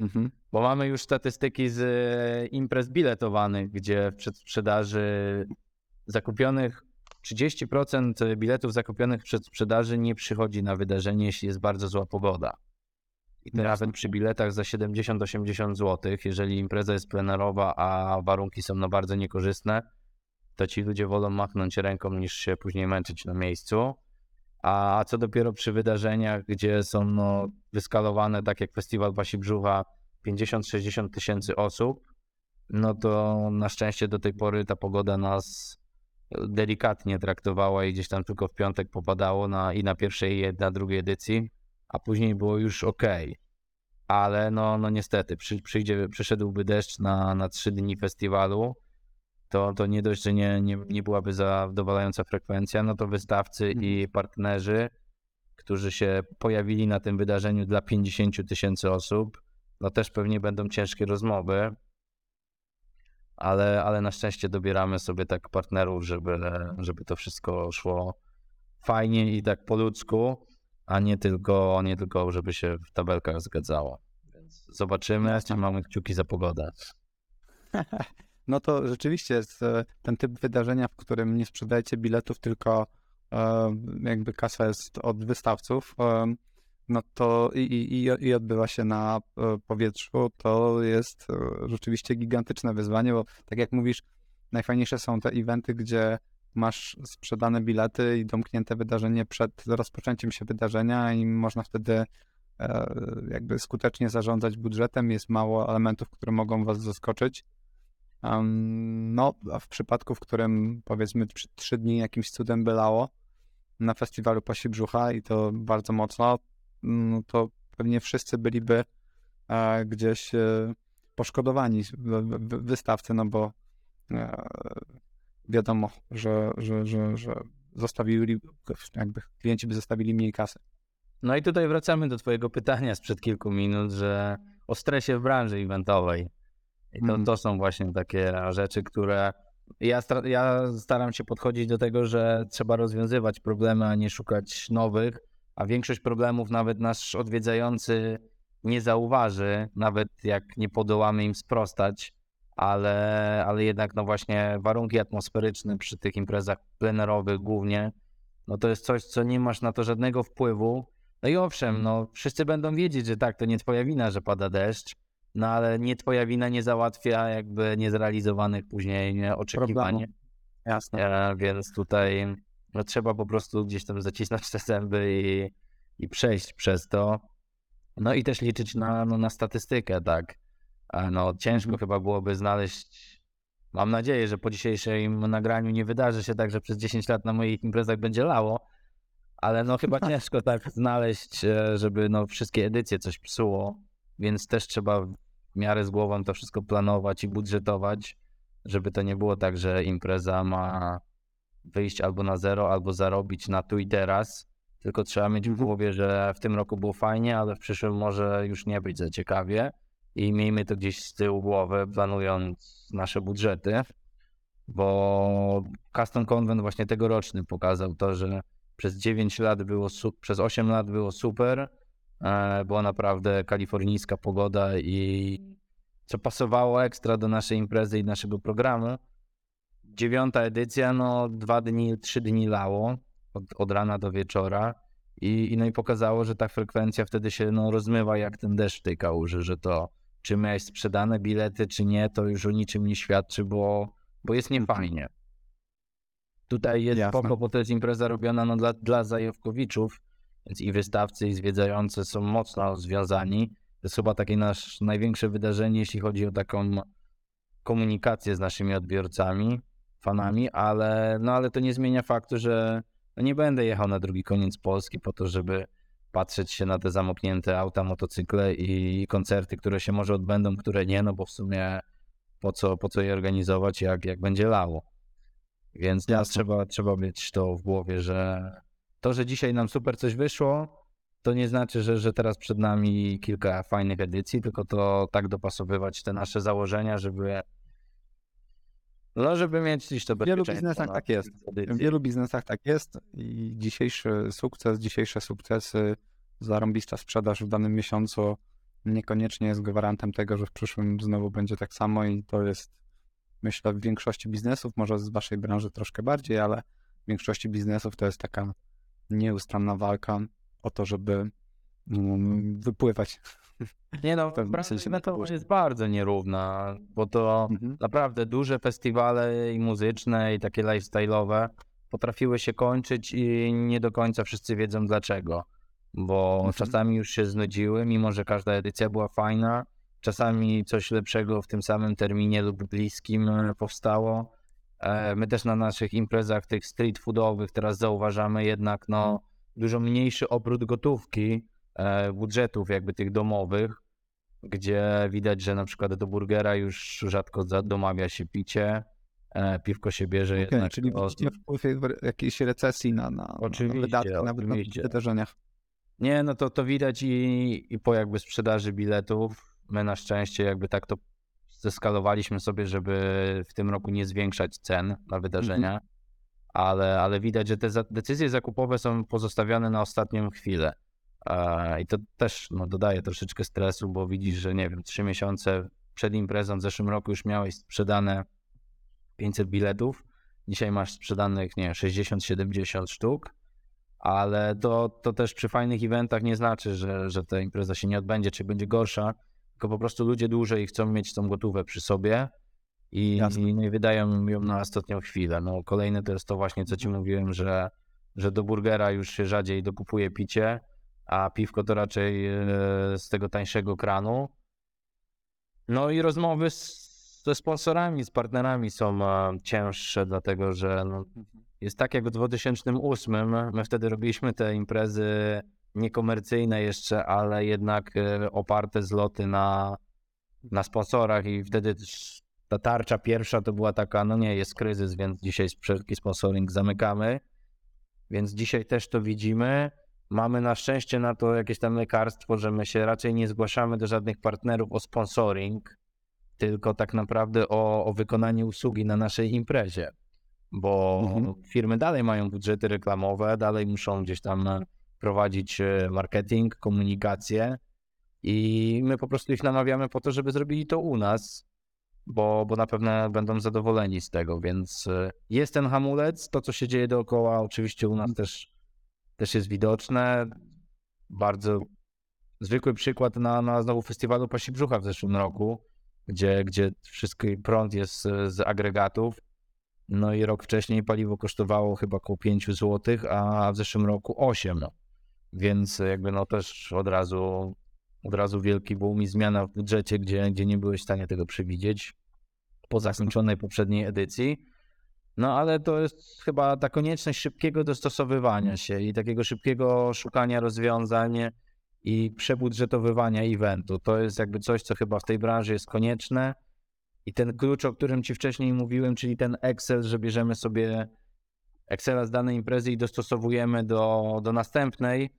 Mhm. Bo mamy już statystyki z e, imprez biletowanych, gdzie w przedsprzedaży zakupionych 30% biletów zakupionych w przedsprzedaży nie przychodzi na wydarzenie, jeśli jest bardzo zła pogoda. I to Jasne. nawet przy biletach za 70-80 zł, jeżeli impreza jest plenerowa, a warunki są no bardzo niekorzystne, to ci ludzie wolą machnąć ręką niż się później męczyć na miejscu. A co dopiero przy wydarzeniach, gdzie są no, wyskalowane, tak jak Festiwal Wasi Brzucha, 50-60 tysięcy osób, no to na szczęście do tej pory ta pogoda nas delikatnie traktowała i gdzieś tam tylko w piątek popadało na, i na pierwszej i na drugiej edycji, a później było już ok. Ale no, no niestety, przy, przyjdzie, przyszedłby deszcz na, na trzy dni festiwalu, to, to nie dość, że nie, nie, nie byłaby zadowalająca frekwencja, no to wystawcy i partnerzy, którzy się pojawili na tym wydarzeniu dla 50 tysięcy osób, no też pewnie będą ciężkie rozmowy, ale, ale na szczęście dobieramy sobie tak partnerów, żeby, żeby to wszystko szło fajnie i tak po ludzku, a nie tylko, nie tylko żeby się w tabelkach zgadzało. Więc zobaczymy, Jasne. mamy kciuki za pogodę. [LAUGHS] No to rzeczywiście jest e, ten typ wydarzenia, w którym nie sprzedajecie biletów, tylko e, jakby kasa jest od wystawców. E, no to i, i, i- odbywa się na powietrzu, to jest rzeczywiście gigantyczne wyzwanie, bo tak jak mówisz, najfajniejsze są te eventy, gdzie masz sprzedane bilety i domknięte wydarzenie przed rozpoczęciem się wydarzenia i można wtedy jakby skutecznie zarządzać budżetem, jest mało elementów, które mogą was zaskoczyć. No, a w przypadku, w którym powiedzmy trzy, dni jakimś cudem bylało na festiwalu Pasi Brzucha i to bardzo mocno, no to pewnie wszyscy byliby e, gdzieś e, poszkodowani w- wystawcy, no bo e, wiadomo, że, że, że, że zostawili, jakby klienci by zostawili mniej kasy. No i tutaj wracamy do twojego pytania sprzed kilku minut, że o stresie w branży eventowej. I to, Mhm. to są właśnie takie rzeczy, które ja, ja staram się podchodzić do tego, że trzeba rozwiązywać problemy, a nie szukać nowych, a większość problemów nawet nasz odwiedzający nie zauważy, nawet jak nie podołamy im sprostać, ale, ale jednak no właśnie warunki atmosferyczne przy tych imprezach plenerowych głównie, no to jest coś, co nie masz na to żadnego wpływu. No i owszem, no wszyscy będą wiedzieć, że tak, to nie twoja wina, że pada deszcz, no ale nie twoja wina nie załatwia jakby niezrealizowanych później nie, oczekiwań. Jasne. E, więc tutaj no, trzeba po prostu gdzieś tam zacisnąć te zęby i, i przejść przez to. No i też liczyć na, no, na statystykę, tak. E, No ciężko chyba byłoby znaleźć. Mam nadzieję, że po dzisiejszym nagraniu nie wydarzy się tak, że przez 10 lat na moich imprezach będzie lało, ale no chyba [LAUGHS] ciężko tak znaleźć, e, żeby no wszystkie edycje coś psuło, więc też trzeba w miarę z głową to wszystko planować i budżetować, żeby to nie było tak, że impreza ma wyjść albo na zero, albo zarobić na tu i teraz, tylko trzeba mieć w Mhm. głowie, że w tym roku było fajnie, ale w przyszłym może już nie być za ciekawie. I miejmy to gdzieś z tyłu głowy, planując nasze budżety, bo Custom Convent właśnie tegoroczny pokazał to, że przez 9 lat było, przez 8 lat było super, była naprawdę kalifornijska pogoda i co pasowało ekstra do naszej imprezy i naszego programu. Dziewiąta edycja, no dwa dni, trzy dni lało od, od rana do wieczora i, i no i pokazało, że ta frekwencja wtedy się no, rozmywa jak ten deszcz w tej kałuży, że to czy miałeś sprzedane bilety, czy nie, to już o niczym nie świadczy, bo, bo jest niefajnie. Tutaj jest Jasne. spoko, bo to jest impreza robiona no, dla, dla zajawkowiczów, więc i wystawcy, i zwiedzający są mocno związani. To jest chyba takie nasze największe wydarzenie, jeśli chodzi o taką komunikację z naszymi odbiorcami, fanami, ale, no, ale to nie zmienia faktu, że no, nie będę jechał na drugi koniec Polski po to, żeby patrzeć się na te zamknięte auta, motocykle i koncerty, które się może odbędą, które nie, no bo w sumie po co, po co je organizować, jak, jak będzie lało. Więc Jasne. trzeba, trzeba mieć to w głowie, że to, że dzisiaj nam super coś wyszło, to nie znaczy, że, że teraz przed nami kilka fajnych edycji, tylko to tak dopasowywać te nasze założenia, żeby no, żeby mieć gdzieś to W wielu biznesach na tak jest. W wielu biznesach tak jest i dzisiejszy sukces, dzisiejsze sukcesy, zarąbista sprzedaż w danym miesiącu niekoniecznie jest gwarantem tego, że w przyszłym znowu będzie tak samo i to jest, myślę, w większości biznesów, może z waszej branży troszkę bardziej, ale w większości biznesów to jest taka nieustanna walka o to, żeby mm, wypływać. [LAUGHS] Nie no, w eventowa wypływać. jest bardzo nierówna, bo to Mhm. naprawdę duże festiwale i muzyczne i takie lifestyle'owe potrafiły się kończyć i nie do końca wszyscy wiedzą dlaczego. Bo Mhm. czasami już się znudziły, mimo że każda edycja była fajna. Czasami coś lepszego w tym samym terminie lub bliskim e, powstało. E, My też na naszych imprezach tych street foodowych teraz zauważamy jednak no, dużo mniejszy obrót gotówki, e, budżetów jakby tych domowych, gdzie widać, że na przykład do burgera już rzadko za- domawia się picie, e, piwko się bierze Okej, jednak. czyli o- widzicie wpływ jakiejś recesji na, na, na Oczywiście, wydatki, nawet na wydarzeniach. Nie, no to, to widać i, i po jakby sprzedaży biletów. My na szczęście jakby tak to zeskalowaliśmy sobie, żeby w tym roku nie zwiększać cen na wydarzenia, ale, ale widać, że te za- decyzje zakupowe są pozostawione na ostatnią chwilę. I to też no, dodaje troszeczkę stresu, bo widzisz, że nie wiem, trzy miesiące przed imprezą w zeszłym roku już miałeś sprzedane 500 biletów, dzisiaj masz sprzedanych, nie wiem, 60-70 sztuk, ale to, to też przy fajnych eventach nie znaczy, że, że ta impreza się nie odbędzie, czy będzie gorsza, tylko po prostu ludzie dłużej chcą mieć tą gotówę przy sobie i, Jasne. i nie wydają ją na ostatnią chwilę. No, kolejne to jest to właśnie, co ci mówiłem, że, że do burgera już się rzadziej dokupuje picie, a piwko to raczej e, z tego tańszego kranu. No i rozmowy z, ze sponsorami, z partnerami są e, cięższe, dlatego że no, jest tak jak w 2008, my wtedy robiliśmy te imprezy niekomercyjne jeszcze, ale jednak e, oparte zloty na, na sponsorach i wtedy ta tarcza pierwsza to była taka, no nie, jest kryzys, więc dzisiaj wszelki sponsoring zamykamy, więc dzisiaj też to widzimy. Mamy na szczęście na to jakieś tam lekarstwo, że my się raczej nie zgłaszamy do żadnych partnerów o sponsoring, tylko tak naprawdę o, o wykonanie usługi na naszej imprezie bo Mhm. firmy dalej mają budżety reklamowe, dalej muszą gdzieś tam prowadzić e, marketing, komunikację i my po prostu ich namawiamy po to, żeby zrobili to u nas, bo, bo na pewno będą zadowoleni z tego, więc e, jest ten hamulec, to co się dzieje dookoła oczywiście u nas też, też jest widoczne, bardzo zwykły przykład na, na znowu festiwalu Pasi Brzucha w zeszłym roku, gdzie, gdzie wszystki prąd jest z agregatów, no i rok wcześniej paliwo kosztowało chyba około 5 zł, a w zeszłym roku 8. No. Więc jakby no też od razu, od razu wielki boom i zmiana w budżecie, gdzie, gdzie nie byłeś w stanie tego przewidzieć po zakończonej poprzedniej edycji. No ale to jest chyba ta konieczność szybkiego dostosowywania się i takiego szybkiego szukania rozwiązań i przebudżetowywania eventu. To jest jakby coś, co chyba w tej branży jest konieczne. I ten klucz, o którym ci wcześniej mówiłem, czyli ten Excel, że bierzemy sobie Excela z danej imprezy i dostosowujemy do, do następnej,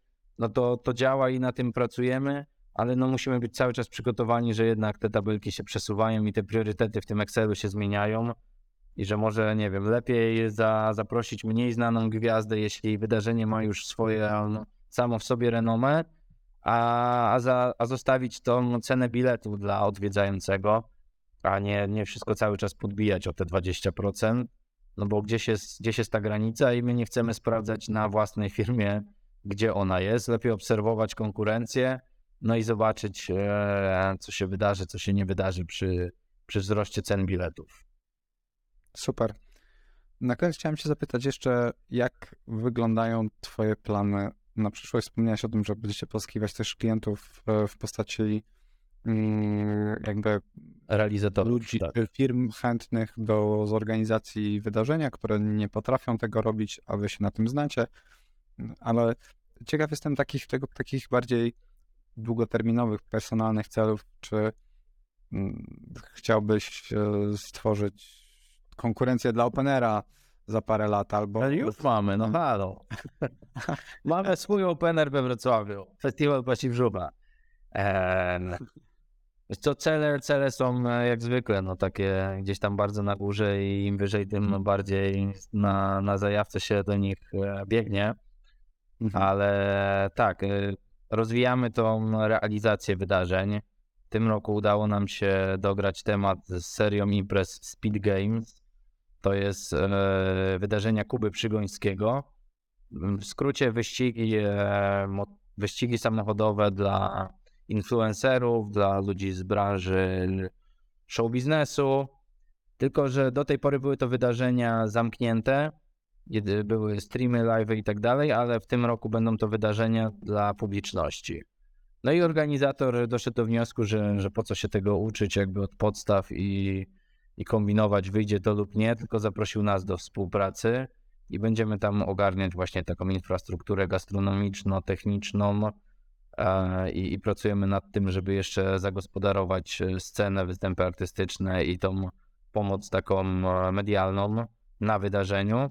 no to, to działa i na tym pracujemy, ale no musimy być cały czas przygotowani, że jednak te tabelki się przesuwają i te priorytety w tym Excelu się zmieniają i że może, nie wiem, lepiej za, zaprosić mniej znaną gwiazdę, jeśli wydarzenie ma już swoje no, samo w sobie renomę, a, a, za, a zostawić tą cenę biletu dla odwiedzającego, a nie, nie wszystko cały czas podbijać o te 20%, no bo gdzieś jest, gdzieś jest ta granica i my nie chcemy sprawdzać na własnej firmie, gdzie ona jest. Lepiej obserwować konkurencję, no i zobaczyć, e, co się wydarzy, co się nie wydarzy przy, przy wzroście cen biletów. Super. Na koniec chciałem Cię zapytać jeszcze, jak wyglądają Twoje plany na przyszłość? Wspomniałeś o tym, że będziecie pozyskiwać też klientów w, w postaci mm, jakby Realizatorów. ludzi, tak. firm chętnych do zorganizacji wydarzenia, które nie potrafią tego robić, a Wy się na tym znacie. Ale ciekaw jestem takich, tego, takich bardziej długoterminowych, personalnych celów, czy mm, chciałbyś e, stworzyć konkurencję dla Openera za parę lat, albo... No już mamy, no halo. [LAUGHS] mamy swój opener we Wrocławiu. Festiwal Pasi Brzucha. Eee, co, cele, cele są e, jak zwykle, no takie gdzieś tam bardzo na górze i im wyżej, tym bardziej na, na zajawce się do nich e, biegnie. Mhm. Ale tak, y, rozwijamy tą realizację wydarzeń. W tym roku udało nam się dograć temat z serią imprez Speed Games. To jest e, wydarzenia Kuby Przygońskiego. W skrócie wyścigi, e, wyścigi samochodowe dla influencerów, dla ludzi z branży show biznesu. Tylko, że do tej pory były to wydarzenia zamknięte, były streamy, live i tak dalej, ale w tym roku będą to wydarzenia dla publiczności. No i organizator doszedł do wniosku, że, że po co się tego uczyć jakby od podstaw i, i kombinować, wyjdzie to lub nie, tylko zaprosił nas do współpracy i będziemy tam ogarniać właśnie taką infrastrukturę gastronomiczno-techniczną e, i, i pracujemy nad tym, żeby jeszcze zagospodarować scenę, występy artystyczne i tą pomoc taką e, medialną na wydarzeniu.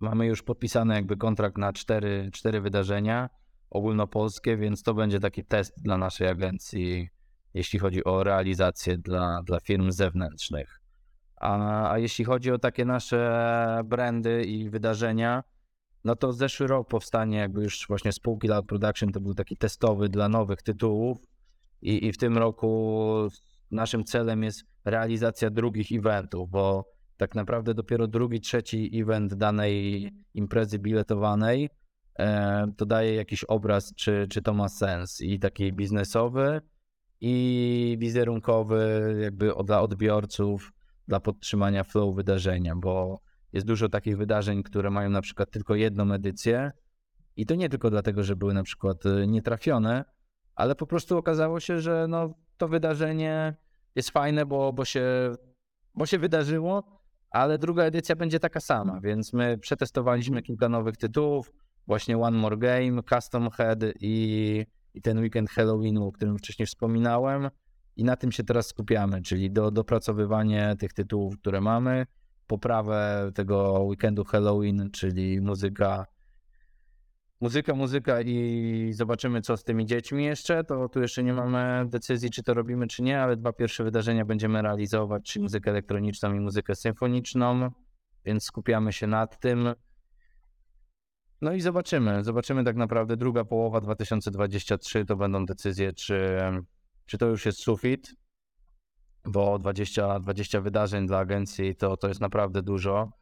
Mamy już podpisany jakby kontrakt na cztery, cztery wydarzenia ogólnopolskie, więc to będzie taki test dla naszej agencji, jeśli chodzi o realizację dla, dla firm zewnętrznych. A, a jeśli chodzi o takie nasze brandy i wydarzenia, no to zeszły rok powstanie jakby już właśnie spółki Loud Production to był taki testowy dla nowych tytułów i, i w tym roku naszym celem jest realizacja drugich eventów, bo tak naprawdę dopiero drugi, trzeci event danej imprezy biletowanej e, to daje jakiś obraz, czy, czy to ma sens. I taki biznesowy i wizerunkowy jakby dla odbiorców, dla podtrzymania flow wydarzenia, bo jest dużo takich wydarzeń, które mają na przykład tylko jedną edycję. I to nie tylko dlatego, że były na przykład e, nietrafione, ale po prostu okazało się, że no, to wydarzenie jest fajne, bo, bo, się, bo się wydarzyło, ale druga edycja będzie taka sama, więc my przetestowaliśmy kilka nowych tytułów, właśnie One More Game, Custom Head i, i ten weekend Halloweenu, o którym wcześniej wspominałem. I na tym się teraz skupiamy, czyli do, dopracowywanie tych tytułów, które mamy, poprawę tego weekendu Halloween, czyli muzyka, muzyka, muzyka i zobaczymy, co z tymi dziećmi jeszcze. To tu jeszcze nie mamy decyzji, czy to robimy, czy nie, ale dwa pierwsze wydarzenia będziemy realizować, czyli muzykę elektroniczną i muzykę symfoniczną, więc skupiamy się nad tym. No i zobaczymy. Zobaczymy tak naprawdę druga połowa 2023 to będą decyzje, czy, czy to już jest sufit, bo 20, 20 wydarzeń dla agencji to, to jest naprawdę dużo.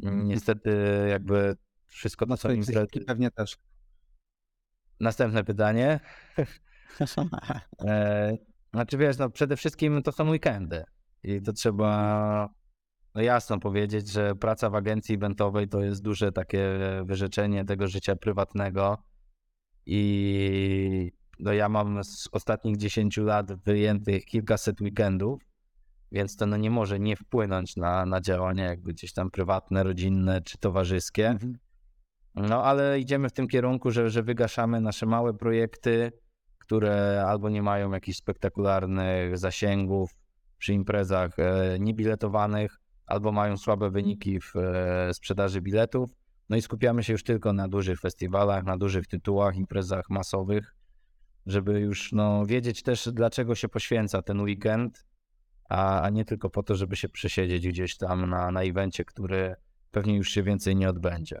Niestety jakby wszystko No imprezy. psychiki pewnie też. Następne pytanie. [LAUGHS] E, znaczy wiesz, no przede wszystkim to są weekendy i to trzeba no jasno powiedzieć, że praca w agencji eventowej to jest duże takie wyrzeczenie tego życia prywatnego i no ja mam z ostatnich 10 lat wyjętych kilkaset weekendów, więc to no nie może nie wpłynąć na, na działania jakby gdzieś tam prywatne, rodzinne czy towarzyskie. Mhm. No, ale idziemy w tym kierunku, że, że wygaszamy nasze małe projekty, które albo nie mają jakichś spektakularnych zasięgów przy imprezach e, niebiletowanych, albo mają słabe wyniki w e, sprzedaży biletów. No i skupiamy się już tylko na dużych festiwalach, na dużych tytułach, imprezach masowych, żeby już no, wiedzieć też, dlaczego się poświęca ten weekend, a, a nie tylko po to, żeby się przesiedzieć gdzieś tam na, na evencie, który pewnie już się więcej nie odbędzie.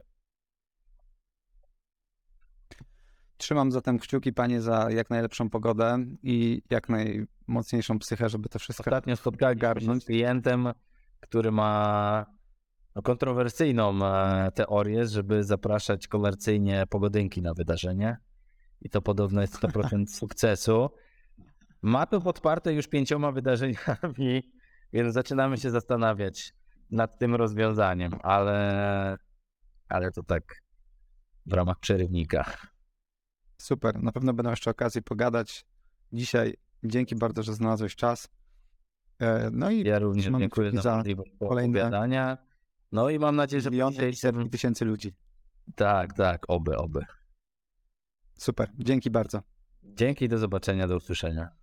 Trzymam zatem kciuki panie za jak najlepszą pogodę i jak najmocniejszą psychę, żeby to wszystko Ostatnio spotkałem się z klientem, który ma no, kontrowersyjną e, teorię, żeby zapraszać komercyjnie pogodynki na wydarzenie. I to podobno jest 100% [LAUGHS] sukcesu. Ma to podparte już pięcioma wydarzeniami, [LAUGHS] więc zaczynamy się zastanawiać nad tym rozwiązaniem, ale, ale to tak w ramach przerywnika. Super, na pewno będą jeszcze okazje pogadać. Dzisiaj dzięki bardzo, że znalazłeś czas. E, No i Ja również dziękuję za kolejne opowiadania. No i mam nadzieję, że miliony i tysięcy ludzi. Tak, tak, oby, oby. Super, dzięki bardzo. Dzięki, do zobaczenia, do usłyszenia.